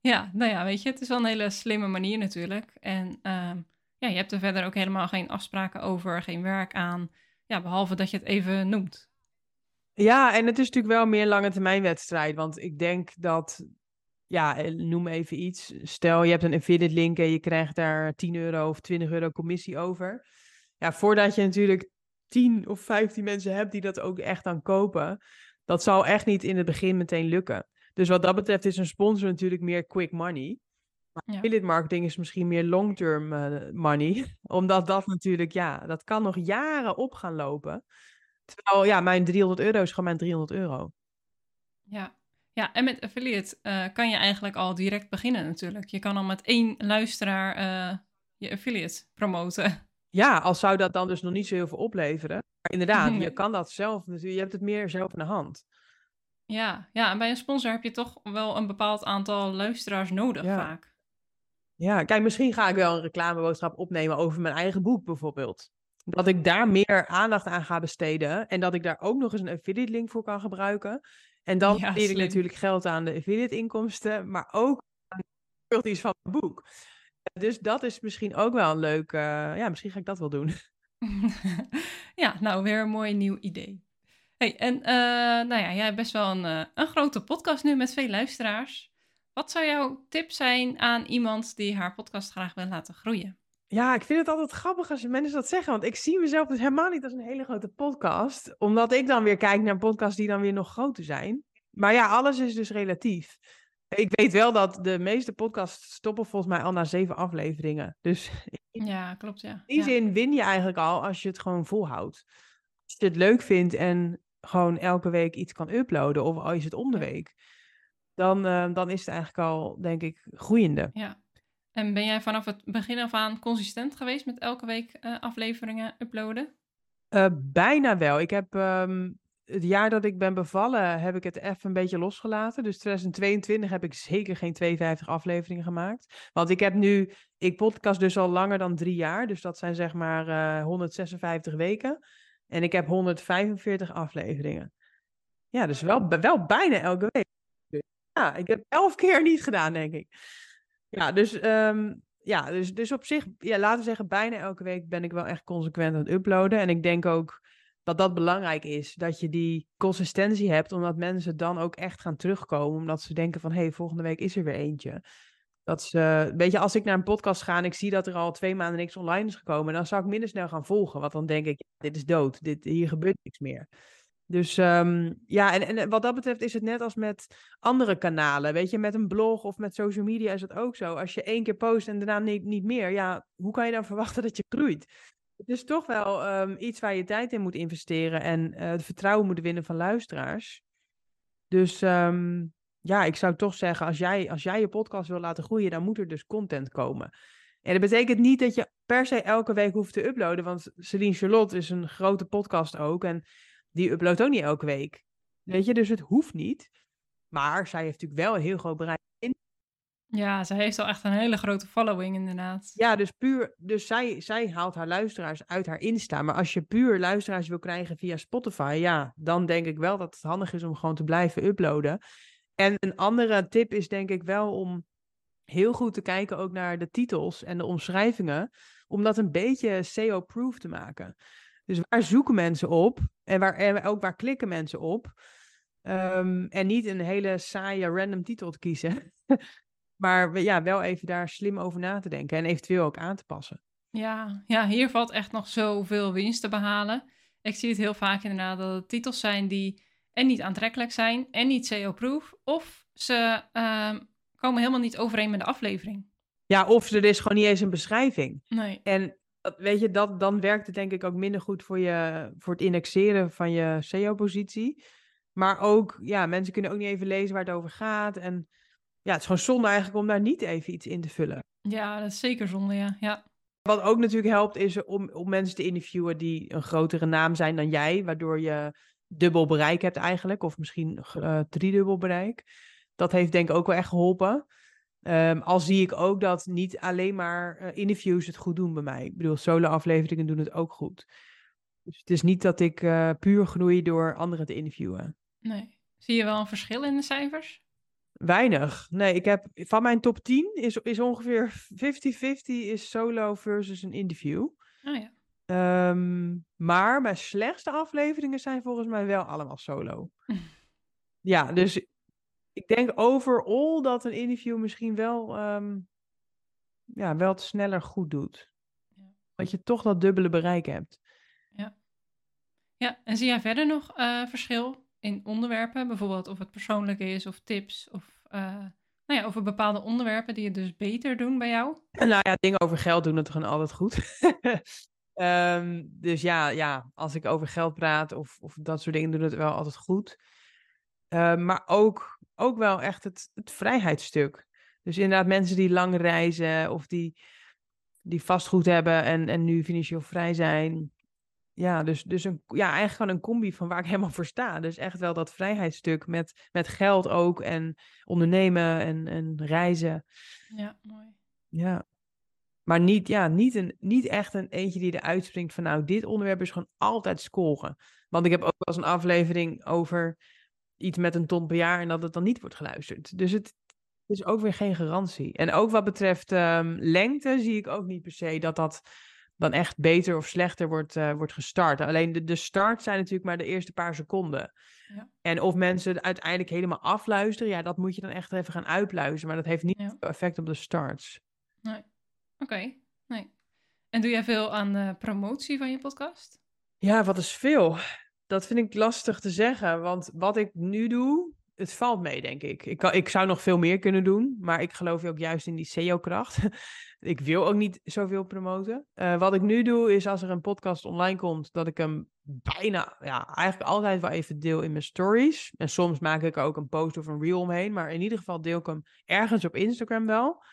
Ja, nou ja, weet je, het is wel een hele slimme manier natuurlijk. En um, ja, je hebt er verder ook helemaal geen afspraken over, geen werk aan. Ja, behalve dat je het even noemt. Ja, en het is natuurlijk wel meer lange termijn wedstrijd. Want ik denk dat ja, eh, noem even iets. Stel, je hebt een affiliate link en je krijgt daar 10 euro of 20 euro commissie over. Ja, voordat je natuurlijk 10 of 15 mensen hebt die dat ook echt aan kopen, dat zal echt niet in het begin meteen lukken. Dus wat dat betreft is een sponsor natuurlijk meer quick money. Maar affiliate marketing is misschien meer long-term uh, money. Omdat dat natuurlijk, ja, dat kan nog jaren op gaan lopen. Terwijl, ja, mijn 300 euro is gewoon mijn 300 euro. Ja, ja, en met affiliate uh, kan je eigenlijk al direct beginnen natuurlijk. Je kan al met één luisteraar uh, je affiliate promoten. Ja, al zou dat dan dus nog niet zo heel veel opleveren. Maar inderdaad, je kan dat zelf natuurlijk. Je hebt het meer zelf in de hand. Ja, ja, en bij een sponsor heb je toch wel een bepaald aantal luisteraars nodig ja. vaak. Ja, kijk, misschien ga ik wel een reclameboodschap opnemen over mijn eigen boek bijvoorbeeld. Dat ik daar meer aandacht aan ga besteden. En dat ik daar ook nog eens een affiliate link voor kan gebruiken. En dan Ja, ik natuurlijk geld aan de affiliate inkomsten. Maar ook aan de van het boek. Dus dat is misschien ook wel een leuk... eh, ja, misschien ga ik dat wel doen. ja, nou, weer een mooi nieuw idee. Hey, en eh, nou ja, jij hebt best wel een, eh, een grote podcast nu met veel luisteraars. Wat zou jouw tip zijn aan iemand die haar podcast graag wil laten groeien? Ja, ik vind het altijd grappig als mensen dat zeggen. Want ik zie mezelf dus helemaal niet als een hele grote podcast. Omdat ik dan weer kijk naar podcasts die dan weer nog groter zijn. Maar ja, alles is dus relatief. Ik weet wel dat de meeste podcasts stoppen volgens mij al na zeven afleveringen. Dus in Ja, klopt, ja. die ja. zin win je eigenlijk al als je het gewoon volhoudt. Als je het leuk vindt en gewoon elke week iets kan uploaden. Of al is het om de week. Dan, eh, dan is het eigenlijk al, denk ik, groeiende. Ja. En ben jij vanaf het begin af aan consistent geweest met elke week eh, afleveringen uploaden? Eh, bijna wel. Ik heb ehm, het jaar dat ik ben bevallen, heb ik het even een beetje losgelaten. Dus 2022 heb ik zeker geen 52 afleveringen gemaakt. Want ik heb nu, ik podcast dus al langer dan drie jaar. Dus dat zijn zeg maar eh 156 weken. En ik heb 145 afleveringen. Ja, dus wel, wel bijna elke week. Ja, ik heb elf keer niet gedaan, denk ik. Ja, dus, ehm, ja, dus, dus op zich, ja, laten we zeggen, bijna elke week ben ik wel echt consequent aan het uploaden. En ik denk ook dat dat belangrijk is, dat je die consistentie hebt, omdat mensen dan ook echt gaan terugkomen, omdat ze denken van, hé, hey, volgende week is er weer eentje. Dat ze, weet je, als ik naar een podcast ga en ik zie dat er al twee maanden niks online is gekomen, dan zou ik minder snel gaan volgen, want dan denk ik, dit is dood, dit, hier gebeurt niks meer. Dus ehm, ja, en, en wat dat betreft is het net als met andere kanalen. Weet je, met een blog of met social media is het ook zo. Als je één keer post en daarna niet, niet meer, ja, hoe kan je dan verwachten dat je groeit? Het is toch wel ehm, iets waar je tijd in moet investeren en eh, het vertrouwen moet winnen van luisteraars. Dus ehm, ja, ik zou toch zeggen, als jij, als jij je podcast wil laten groeien, dan moet er dus content komen. En dat betekent niet dat je per se elke week hoeft te uploaden, want Celine Charlotte is een grote podcast ook en die uploadt ook niet elke week. Weet je, dus het hoeft niet. Maar zij heeft natuurlijk wel een heel groot bereik. Ja, ze heeft al echt een hele grote following inderdaad. Ja, dus puur, dus zij, zij haalt haar luisteraars uit haar Insta. Maar als je puur luisteraars wil krijgen via Spotify, ja, dan denk ik wel dat het handig is om gewoon te blijven uploaden. En een andere tip is denk ik wel om heel goed te kijken ook naar de titels en de omschrijvingen, om dat een beetje SEO-proof te maken. Dus waar zoeken mensen op en, waar, en ook waar klikken mensen op? Ehm, en niet een hele saaie random titel te kiezen. maar ja, wel even daar slim over na te denken en eventueel ook aan te passen. Ja, ja, hier valt echt nog zoveel winst te behalen. Ik zie het heel vaak inderdaad dat het titels zijn die en niet aantrekkelijk zijn en niet SEO-proof. Of ze ehm, komen helemaal niet overeen met de aflevering. Ja, of er is gewoon niet eens een beschrijving. Nee. En weet je, dat, dan werkt het denk ik ook minder goed voor, je, voor het indexeren van je SEO-positie. Maar ook, ja, mensen kunnen ook niet even lezen waar het over gaat. En ja, het is gewoon zonde eigenlijk om daar niet even iets in te vullen. Ja, dat is zeker zonde, ja. ja. Wat ook natuurlijk helpt is om, om mensen te interviewen die een grotere naam zijn dan jij. Waardoor je dubbel bereik hebt eigenlijk. Of misschien eh driedubbel bereik. Dat heeft denk ik ook wel echt geholpen. Ehm, al zie ik ook dat niet alleen maar eh, interviews het goed doen bij mij. Ik bedoel, solo-afleveringen doen het ook goed. Dus het is niet dat ik eh, puur groei door anderen te interviewen. Nee. Zie je wel een verschil in de cijfers? Weinig. Nee, ik heb van mijn top 10 is, is ongeveer 50-50 is solo versus een interview. Oh ja. Ehm, maar mijn slechtste afleveringen zijn volgens mij wel allemaal solo. Ja, dus ik denk overal dat een interview misschien wel, ehm, ja, wel het sneller goed doet. Ja. Dat je toch dat dubbele bereik hebt. Ja, en zie jij verder nog eh, verschil in onderwerpen? Bijvoorbeeld of het persoonlijk is of tips of eh, nou ja, over bepaalde onderwerpen die het dus beter doen bij jou? En nou ja, dingen over geld doen het gewoon altijd goed. Ehm, dus ja, ja, als ik over geld praat of, of dat soort dingen, doen het wel altijd goed. Ehm, maar ook, ook wel echt het, het vrijheidsstuk. Dus inderdaad mensen die lang reizen of die, die vastgoed hebben en, en nu financieel vrij zijn. Ja, dus, dus een, ja, eigenlijk gewoon een combi van waar ik helemaal voor sta. Dus echt wel dat vrijheidsstuk met, met geld ook en ondernemen en, en reizen. Ja, mooi. Ja. Maar niet, ja, niet, een, niet echt een eentje die eruit springt van nou, dit onderwerp is gewoon altijd scoren. Want ik heb ook wel eens een aflevering over iets met een ton per jaar en dat het dan niet wordt geluisterd. Dus het is ook weer geen garantie. En ook wat betreft ehm, lengte zie ik ook niet per se dat dat dan echt beter of slechter wordt, uh, wordt gestart. Alleen de, de start zijn natuurlijk maar de eerste paar seconden. Ja. En of mensen uiteindelijk helemaal afluisteren, ja, dat moet je dan echt even gaan uitluisteren. Maar dat heeft niet ja. effect op de starts. Nee. Oké, nee. En doe jij veel aan de promotie van je podcast? Ja, wat is veel? Dat vind ik lastig te zeggen, want wat ik nu doe, het valt mee, denk ik. Ik, ik zou nog veel meer kunnen doen, maar ik geloof ook juist in die SEO-kracht. ik wil ook niet zoveel promoten. Uh, wat ik nu doe, is als er een podcast online komt, dat ik hem bijna, ja, eigenlijk altijd wel even deel in mijn stories. En soms maak ik er ook een post of een reel omheen, maar in ieder geval deel ik hem ergens op Instagram wel.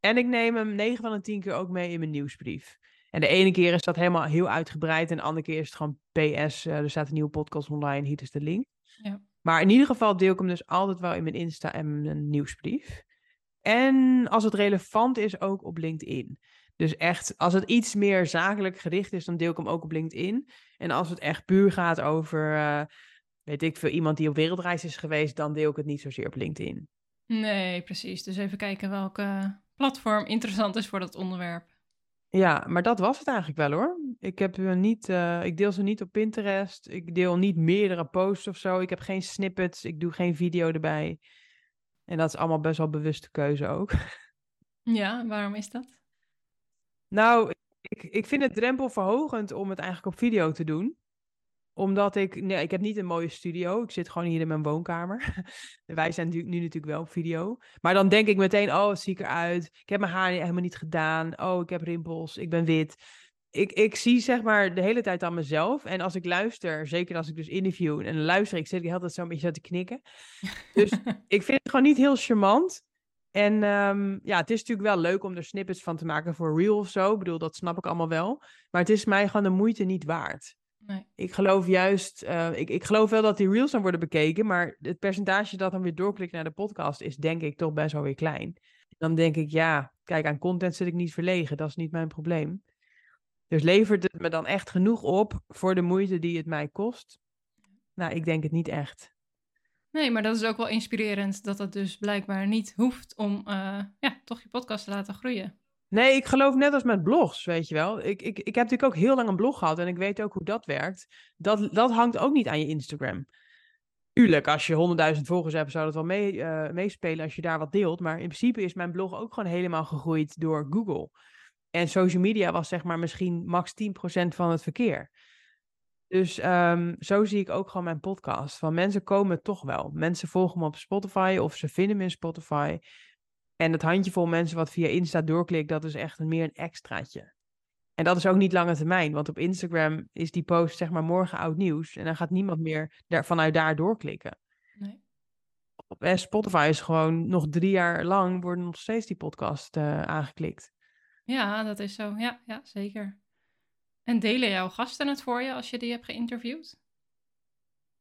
En ik neem hem 9 van de 10 keer ook mee in mijn nieuwsbrief. En de ene keer is dat helemaal heel uitgebreid en de andere keer is het gewoon PS. Uh, er staat een nieuwe podcast online, hier is de link. Ja. Maar in ieder geval deel ik hem dus altijd wel in mijn Insta en mijn nieuwsbrief. En als het relevant is, ook op LinkedIn. Dus echt, als het iets meer zakelijk gericht is, dan deel ik hem ook op LinkedIn. En als het echt puur gaat over, uh, weet ik veel, iemand die op wereldreis is geweest, dan deel ik het niet zozeer op LinkedIn. Nee, precies. Dus even kijken welke platform interessant is voor dat onderwerp. Ja, maar dat was het eigenlijk wel hoor. Ik, heb niet, uh, ik deel ze niet op Pinterest. Ik deel niet meerdere posts of zo. Ik heb geen snippets. Ik doe geen video erbij. En dat is allemaal best wel bewuste keuze ook. Ja, waarom is dat? Nou, ik, ik vind het drempelverhogend om het eigenlijk op video te doen omdat ik, nee, ik heb niet een mooie studio. Ik zit gewoon hier in mijn woonkamer. Wij zijn nu, nu natuurlijk wel op video. Maar dan denk ik meteen, oh, het zie ik eruit. Ik heb mijn haar helemaal niet gedaan. Oh, ik heb rimpels. Ik ben wit. Ik, ik zie zeg maar de hele tijd aan mezelf. En als ik luister, zeker als ik dus interview en luister, ik zit ik altijd zo'n beetje zo te knikken. Dus ik vind het gewoon niet heel charmant. En um, ja, het is natuurlijk wel leuk om er snippets van te maken voor real of zo. Ik bedoel, dat snap ik allemaal wel. Maar het is mij gewoon de moeite niet waard. Nee. Ik geloof juist, uh, ik, ik geloof wel dat die reels dan worden bekeken, maar het percentage dat dan weer doorklikt naar de podcast is denk ik toch best wel weer klein. Dan denk ik, ja, kijk, aan content zit ik niet verlegen, dat is niet mijn probleem. Dus levert het me dan echt genoeg op voor de moeite die het mij kost? Nou, ik denk het niet echt. Nee, maar dat is ook wel inspirerend dat het dus blijkbaar niet hoeft om uh, ja, toch je podcast te laten groeien. Nee, ik geloof net als met blogs, weet je wel. Ik, ik, ik heb natuurlijk ook heel lang een blog gehad en ik weet ook hoe dat werkt. Dat, dat hangt ook niet aan je Instagram. Tuurlijk, als je 100.000 volgers hebt, zou dat wel mee, uh, meespelen als je daar wat deelt. Maar in principe is mijn blog ook gewoon helemaal gegroeid door Google. En social media was zeg maar misschien max 10% van het verkeer. Dus um, zo zie ik ook gewoon mijn podcast. Van mensen komen toch wel. Mensen volgen me op Spotify of ze vinden me in Spotify. En het handjevol mensen wat via Insta doorklikt, dat is echt meer een extraatje. En dat is ook niet lange termijn, want op Instagram is die post zeg maar morgen oud nieuws. En dan gaat niemand meer daar, vanuit daar doorklikken. Nee. Op eh, Spotify is gewoon nog drie jaar lang worden nog steeds die podcast uh, aangeklikt. Ja, dat is zo. Ja, ja, zeker. En delen jouw gasten het voor je als je die hebt geïnterviewd?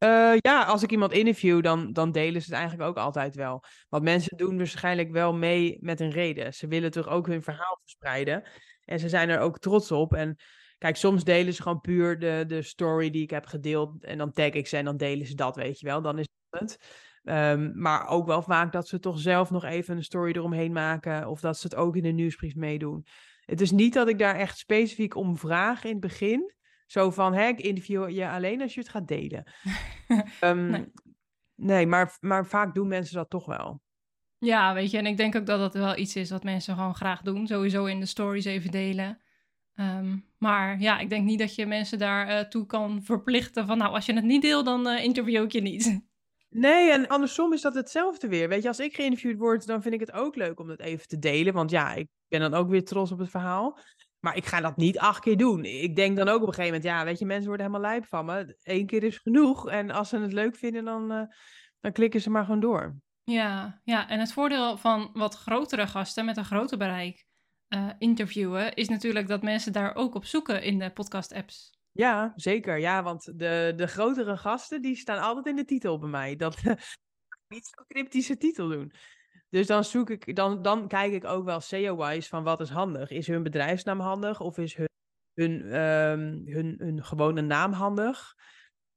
Uh, ja, als ik iemand interview, dan, dan delen ze het eigenlijk ook altijd wel. Want mensen doen waarschijnlijk wel mee met een reden. Ze willen toch ook hun verhaal verspreiden. En ze zijn er ook trots op. En kijk, soms delen ze gewoon puur de, de story die ik heb gedeeld. En dan tag ik ze en dan delen ze dat, weet je wel. Dan is het. Um, maar ook wel vaak dat ze toch zelf nog even een story eromheen maken. Of dat ze het ook in de nieuwsbrief meedoen. Het is niet dat ik daar echt specifiek om vraag in het begin. Zo van, hè, ik interview je alleen als je het gaat delen. um, nee. nee, maar, maar vaak doen mensen dat toch wel. Ja, weet je, en ik denk ook dat dat wel iets is wat mensen gewoon graag doen. Sowieso in de stories even delen. Um, maar ja, ik denk niet dat je mensen daartoe uh, toe kan verplichten van, nou, als je het niet deelt, dan uh, interview ik je niet. Nee, en andersom is dat hetzelfde weer. Weet je, als ik geïnterviewd word, dan vind ik het ook leuk om dat even te delen. Want ja, ik ben dan ook weer trots op het verhaal. Maar ik ga dat niet acht keer doen. Ik denk dan ook op een gegeven moment, ja, weet je, mensen worden helemaal lijp van me. Eén keer is genoeg. En als ze het leuk vinden, dan, uh, dan klikken ze maar gewoon door. Ja, ja, en het voordeel van wat grotere gasten met een groter bereik uh, interviewen, is natuurlijk dat mensen daar ook op zoeken in de podcast-apps. Ja, zeker. Ja, want de, de grotere gasten, die staan altijd in de titel bij mij. Dat niet zo'n cryptische titel doen. Dus dan zoek ik, dan, dan kijk ik ook wel SEO-wise van wat is handig. Is hun bedrijfsnaam handig of is hun, hun, ehm, hun, hun gewone naam handig?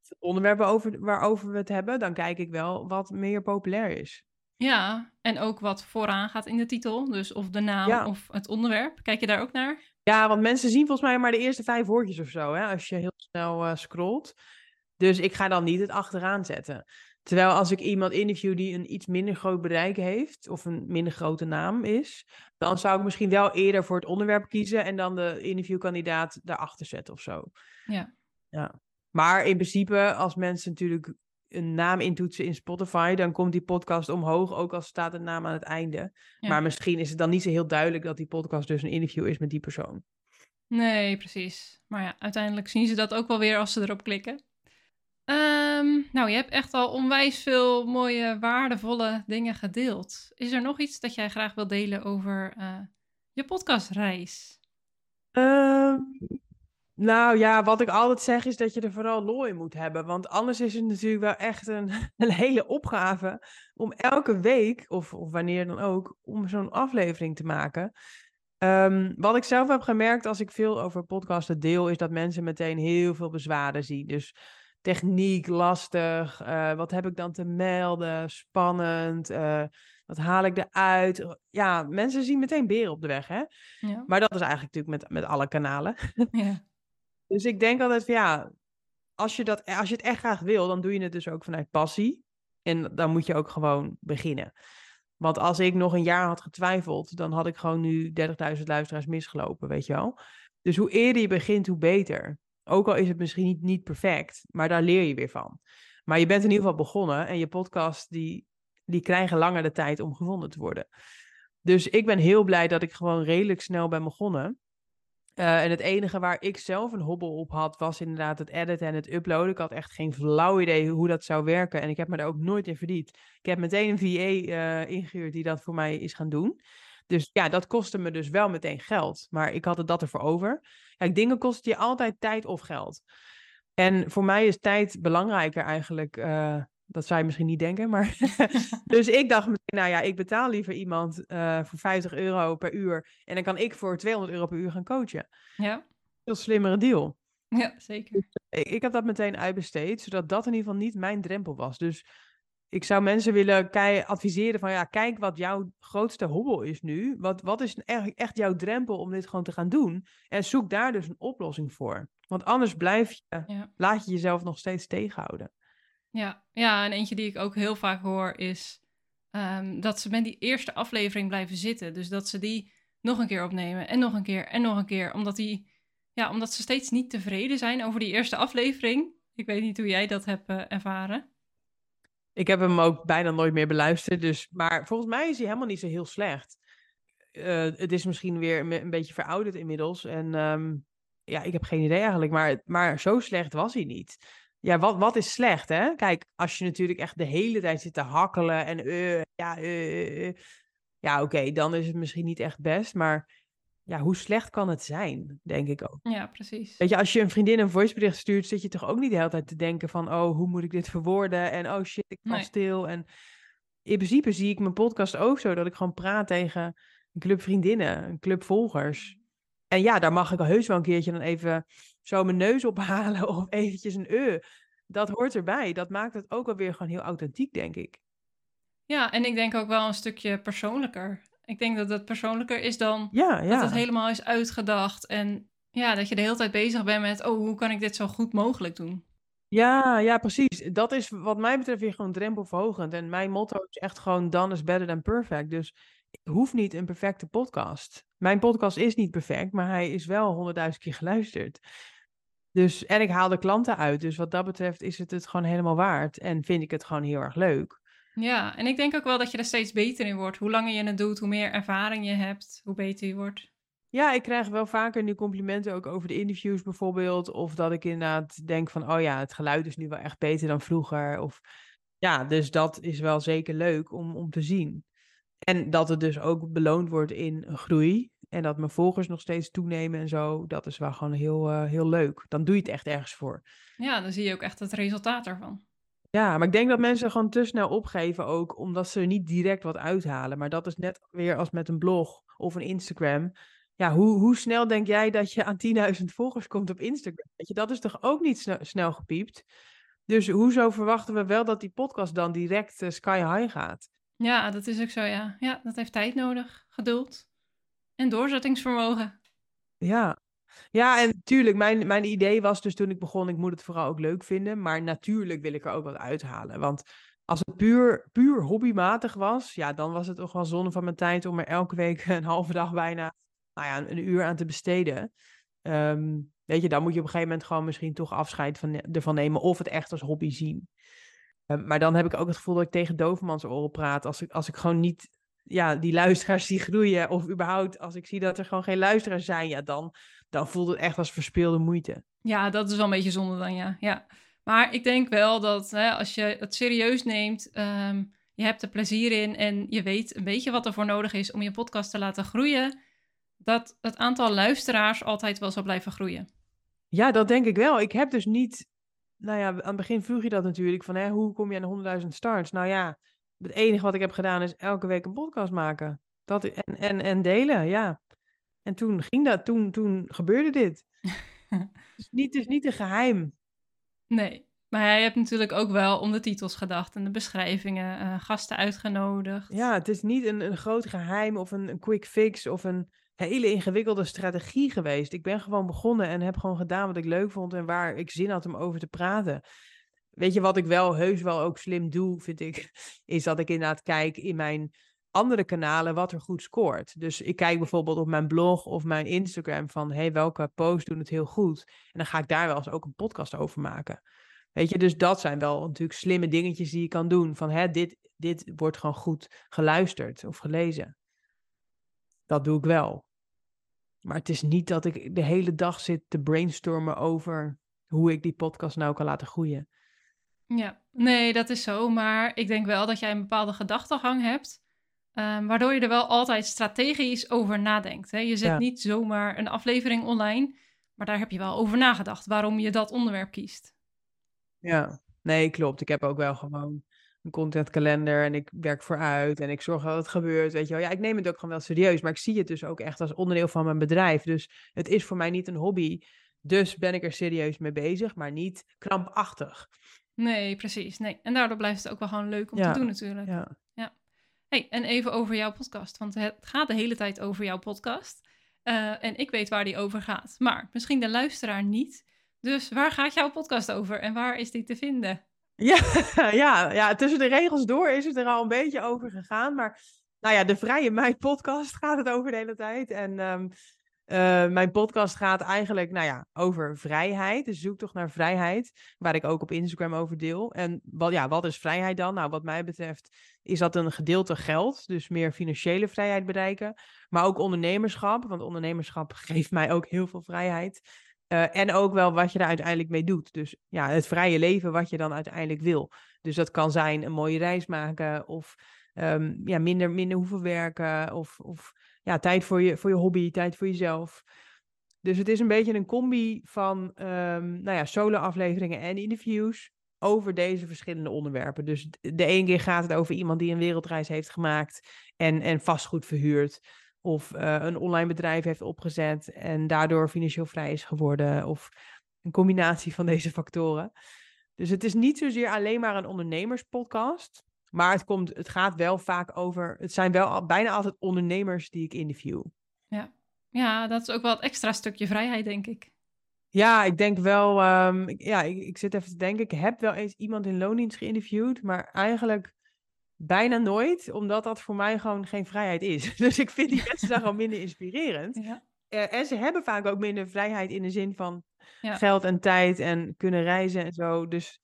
Het onderwerp waarover, waarover we het hebben, dan kijk ik wel wat meer populair is. Ja, en ook wat vooraan gaat in de titel. Dus of de naam Ja. of het onderwerp. Kijk je daar ook naar? Ja, want mensen zien volgens mij maar de eerste vijf woordjes of zo, hè, als je heel snel eh, scrolt. Dus ik ga dan niet het achteraan zetten. Terwijl als ik iemand interview die een iets minder groot bereik heeft, of een minder grote naam is, dan zou ik misschien wel eerder voor het onderwerp kiezen en dan de interviewkandidaat daarachter zetten of zo. Ja. Ja. Maar in principe, als mensen natuurlijk een naam intoetsen in Spotify, dan komt die podcast omhoog, ook al staat een naam aan het einde. Ja. Maar misschien is het dan niet zo heel duidelijk dat die podcast dus een interview is met die persoon. Nee, precies. Maar ja, uiteindelijk zien ze dat ook wel weer als ze erop klikken. Ehm, nou, je hebt echt al onwijs veel mooie, waardevolle dingen gedeeld. Is er nog iets dat jij graag wil delen over eh, je podcastreis? Ehm, nou ja, wat ik altijd zeg is dat je er vooral lol in moet hebben. Want anders is het natuurlijk wel echt een, een hele opgave om elke week, of, of wanneer dan ook, om zo'n aflevering te maken. Ehm, wat ik zelf heb gemerkt als ik veel over podcasten deel, is dat mensen meteen heel veel bezwaren zien. Dus techniek, lastig, eh, wat heb ik dan te melden, spannend, eh, wat haal ik eruit? Ja, mensen zien meteen beren op de weg, hè? Ja. Maar dat is eigenlijk natuurlijk met, met alle kanalen. ja. Dus ik denk altijd van ja, als je, dat, als je het echt graag wil, dan doe je het dus ook vanuit passie. En dan moet je ook gewoon beginnen. Want als ik nog een jaar had getwijfeld, dan had ik gewoon nu 30.000 luisteraars misgelopen, weet je wel. Dus hoe eerder je begint, hoe beter. Ook al is het misschien niet, niet perfect, maar daar leer je weer van. Maar je bent in ieder geval begonnen en je podcast, die, die krijgen langer de tijd om gevonden te worden. Dus ik ben heel blij dat ik gewoon redelijk snel ben begonnen. Uh, en het enige waar ik zelf een hobbel op had, was inderdaad het editen en het uploaden. Ik had echt geen flauw idee hoe dat zou werken. En ik heb me daar ook nooit in verdiend. Ik heb meteen een VA uh, ingehuurd die dat voor mij is gaan doen. Dus ja, dat kostte me dus wel meteen geld. Maar ik had het dat ervoor over. Kijk, dingen kosten je altijd tijd of geld. En voor mij is tijd belangrijker eigenlijk. Uh, dat zou je misschien niet denken, maar... dus ik dacht meteen, nou ja, ik betaal liever iemand uh, voor 50 euro per uur... en dan kan ik voor 200 euro per uur gaan coachen. Ja. Veel slimmere deal. Ja, zeker. Ik, ik heb dat meteen uitbesteed, zodat dat in ieder geval niet mijn drempel was. Dus ik zou mensen willen adviseren van, ja, kijk wat jouw grootste hobbel is nu. Wat, wat is echt, echt jouw drempel om dit gewoon te gaan doen? En zoek daar dus een oplossing voor. Want anders blijf je, Ja. laat je jezelf nog steeds tegenhouden. Ja, ja, en eentje die ik ook heel vaak hoor is ehm, dat ze met die eerste aflevering blijven zitten. Dus dat ze die nog een keer opnemen en nog een keer en nog een keer. Omdat, die, ja, omdat ze steeds niet tevreden zijn over die eerste aflevering. Ik weet niet hoe jij dat hebt uh, ervaren. Ik heb hem ook bijna nooit meer beluisterd. Dus, maar volgens mij is hij helemaal niet zo heel slecht. Uh, het is misschien weer een, beetje verouderd inmiddels. En um, ja, ik heb geen idee eigenlijk. Maar, maar zo slecht was hij niet. Ja, wat, wat is slecht, hè? Kijk, als je natuurlijk echt de hele tijd zit te hakkelen en uh, ja, uh, ja oké, dan is het misschien niet echt best, maar ja, hoe slecht kan het zijn, denk ik ook. Ja, precies. Weet je, als je een vriendin een voicebericht stuurt, zit je toch ook niet de hele tijd te denken van, oh, hoe moet ik dit verwoorden? En oh shit, ik val Nee. stil. En in principe zie ik mijn podcast ook zo, dat ik gewoon praat tegen een club vriendinnen, een club volgers. En ja, daar mag ik heus wel een keertje dan even zo mijn neus ophalen of eventjes een uh. Dat hoort erbij. Dat maakt het ook wel weer gewoon heel authentiek, denk ik. Ja, en ik denk ook wel een stukje persoonlijker. Ik denk dat het persoonlijker is dan Ja, ja. dat het helemaal is uitgedacht. En ja, dat je de hele tijd bezig bent met, oh, hoe kan ik dit zo goed mogelijk doen? Ja, ja, precies. Dat is wat mij betreft weer gewoon drempelverhogend. En mijn motto is echt gewoon done is better than perfect. Dus ik hoef niet een perfecte podcast. Mijn podcast is niet perfect, maar hij is wel honderdduizend keer geluisterd. Dus, en ik haal de klanten uit. Dus wat dat betreft is het het gewoon helemaal waard. En vind ik het gewoon heel erg leuk. Ja, en ik denk ook wel dat je er steeds beter in wordt. Hoe langer je het doet, hoe meer ervaring je hebt, hoe beter je wordt. Ja, ik krijg wel vaker nu complimenten ook over de interviews bijvoorbeeld. Of dat ik inderdaad denk van, oh ja, het geluid is nu wel echt beter dan vroeger. Of ja, dus dat is wel zeker leuk om, om te zien. En dat het dus ook beloond wordt in groei. En dat mijn volgers nog steeds toenemen en zo. Dat is wel gewoon heel, uh, heel leuk. Dan doe je het echt ergens voor. Ja, dan zie je ook echt het resultaat ervan. Ja, maar ik denk dat mensen gewoon te snel opgeven ook, omdat ze er niet direct wat uithalen. Maar dat is net weer als met een blog of een Instagram. Ja, hoe, hoe snel denk jij dat je aan 10.000 volgers komt op Instagram? Weet je, dat is toch ook niet snel, snel gepiept? Dus hoezo verwachten we wel dat die podcast dan direct eh, sky high gaat? Ja, dat is ook zo, ja. Ja, dat heeft tijd nodig, geduld en doorzettingsvermogen. Ja, ja, en tuurlijk, mijn, mijn idee was dus toen ik begon, ik moet het vooral ook leuk vinden. Maar natuurlijk wil ik er ook wat uithalen. Want als het puur, puur hobbymatig was, ja, dan was het toch wel zonde van mijn tijd om er elke week een halve dag bijna, nou ja, een, uur aan te besteden. Ehm, weet je, dan moet je op een gegeven moment gewoon misschien toch afscheid van, ervan nemen of het echt als hobby zien. Ehm, maar dan heb ik ook het gevoel dat ik tegen dovermans oren praat. Als ik, als ik gewoon niet ja, die luisteraars zie groeien. Of überhaupt als ik zie dat er gewoon geen luisteraars zijn. Ja, dan, dan voelt het echt als verspeelde moeite. Ja, dat is wel een beetje zonde dan, ja. ja. Maar ik denk wel dat hè, als je het serieus neemt, ehm, je hebt er plezier in en je weet een beetje wat er voor nodig is om je podcast te laten groeien, dat het aantal luisteraars altijd wel zal blijven groeien. Ja, dat denk ik wel. Ik heb dus niet, nou ja, aan het begin vroeg je dat natuurlijk, van hè, hoe kom je aan 100.000 starts? Nou ja, het enige wat ik heb gedaan is elke week een podcast maken. Dat, en, en, en delen, ja. En toen ging dat, toen, toen gebeurde dit. het, is niet, is niet een geheim. Nee, maar je hebt natuurlijk ook wel om de titels gedacht en de beschrijvingen, uh, gasten uitgenodigd. Ja, het is niet een, een groot geheim of een, een quick fix of een hele ingewikkelde strategie geweest. Ik ben gewoon begonnen en heb gewoon gedaan wat ik leuk vond en waar ik zin had om over te praten. Weet je wat ik wel heus wel ook slim doe, vind ik, is dat ik inderdaad kijk in mijn andere kanalen wat er goed scoort. Dus ik kijk bijvoorbeeld op mijn blog of mijn Instagram van hey, welke posts doen het heel goed. En dan ga ik daar wel eens ook een podcast over maken. Weet je, dus dat zijn wel natuurlijk slimme dingetjes die je kan doen. Van hè, dit, dit wordt gewoon goed geluisterd of gelezen. Dat doe ik wel. Maar het is niet dat ik de hele dag zit te brainstormen over hoe ik die podcast nou kan laten groeien. Ja, nee, dat is zo. Maar ik denk wel dat jij een bepaalde gedachtegang hebt. Um, waardoor je er wel altijd strategisch over nadenkt. Hè? Je zet niet zomaar een aflevering online, maar daar heb je wel over nagedacht waarom je dat onderwerp kiest. Ja, nee, klopt. Ik heb ook wel gewoon een contentkalender en ik werk vooruit en ik zorg dat het gebeurt. Weet je wel. Ja, ik neem het ook gewoon wel serieus, maar ik zie het dus ook echt als onderdeel van mijn bedrijf. Dus het is voor mij niet een hobby. Dus ben ik er serieus mee bezig, maar niet krampachtig. Nee, precies. Nee. En daardoor blijft het ook wel gewoon leuk om te doen natuurlijk. Ja. Hey, en even over jouw podcast, want het gaat de hele tijd over jouw podcast. Uh, en ik weet waar die over gaat, maar misschien de luisteraar niet. Dus waar gaat jouw podcast over en waar is die te vinden? Ja, ja, ja, tussen de regels door is het er al een beetje over gegaan. Maar nou ja, de Vrije Meid podcast gaat het over de hele tijd. En um, uh, mijn podcast gaat eigenlijk nou ja, over vrijheid, dus zoektocht naar vrijheid, waar ik ook op Instagram over deel. En wat, ja, wat is vrijheid dan? Nou, wat mij betreft is dat een gedeelte geld, dus meer financiële vrijheid bereiken, maar ook ondernemerschap, want ondernemerschap geeft mij ook heel veel vrijheid. Uh, en ook wel wat je er uiteindelijk mee doet. Dus ja, het vrije leven wat je dan uiteindelijk wil. Dus dat kan zijn een mooie reis maken of um, ja, minder, minder hoeven werken of, of ja, tijd voor je, voor je hobby, tijd voor jezelf. Dus het is een beetje een combi van um, nou ja, solo-afleveringen en interviews over deze verschillende onderwerpen. Dus de ene keer gaat het over iemand die een wereldreis heeft gemaakt en, en vastgoed verhuurt. Of uh, een online bedrijf heeft opgezet en daardoor financieel vrij is geworden. Of een combinatie van deze factoren. Dus het is niet zozeer alleen maar een ondernemerspodcast. Maar het, komt, het gaat wel vaak over. Het zijn wel bijna altijd ondernemers die ik interview. Ja, ja dat is ook wel het extra stukje vrijheid, denk ik. Ja, ik denk wel. Um, ja, ik, ik, zit even te denken. Ik heb wel eens iemand in loondienst geïnterviewd, maar eigenlijk bijna nooit, omdat dat voor mij gewoon geen vrijheid is. Dus ik vind die mensen dan gewoon minder inspirerend. Ja. Uh, en ze hebben vaak ook minder vrijheid in de zin van ja. geld en tijd en kunnen reizen en zo. Dus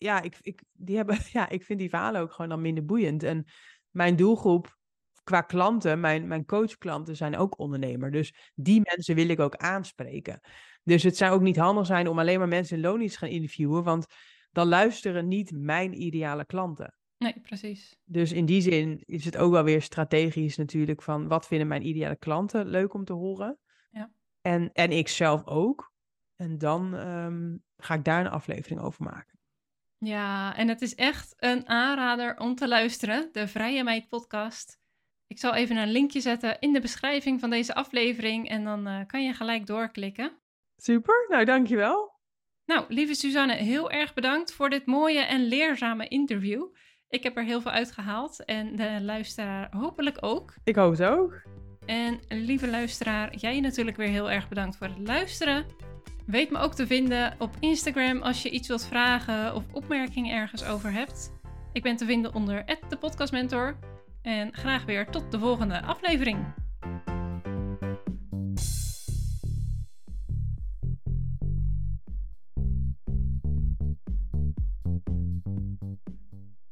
ja, ik, ik, die hebben, ja, ik vind die verhalen ook gewoon dan minder boeiend. En mijn doelgroep qua klanten, mijn, mijn coachklanten zijn ook ondernemer. Dus die mensen wil ik ook aanspreken. Dus het zou ook niet handig zijn om alleen maar mensen in loondienst te gaan interviewen, want dan luisteren niet mijn ideale klanten. Nee, precies. Dus in die zin is het ook wel weer strategisch natuurlijk van wat vinden mijn ideale klanten leuk om te horen. Ja. En, en ik zelf ook. En dan um, ga ik daar een aflevering over maken. Ja, en het is echt een aanrader om te luisteren, de Vrije Meid podcast. Ik zal even een linkje zetten in de beschrijving van deze aflevering en dan uh, kan je gelijk doorklikken. Super, nou dankjewel. Nou, lieve Suzanne, heel erg bedankt voor dit mooie en leerzame interview. Ik heb er heel veel uitgehaald en de luisteraar hopelijk ook. Ik hoop het ook. En lieve luisteraar, jij natuurlijk weer heel erg bedankt voor het luisteren. Weet me ook te vinden op Instagram als je iets wilt vragen of opmerkingen ergens over hebt. Ik ben te vinden onder de podcastmentor. En graag weer tot de volgende aflevering.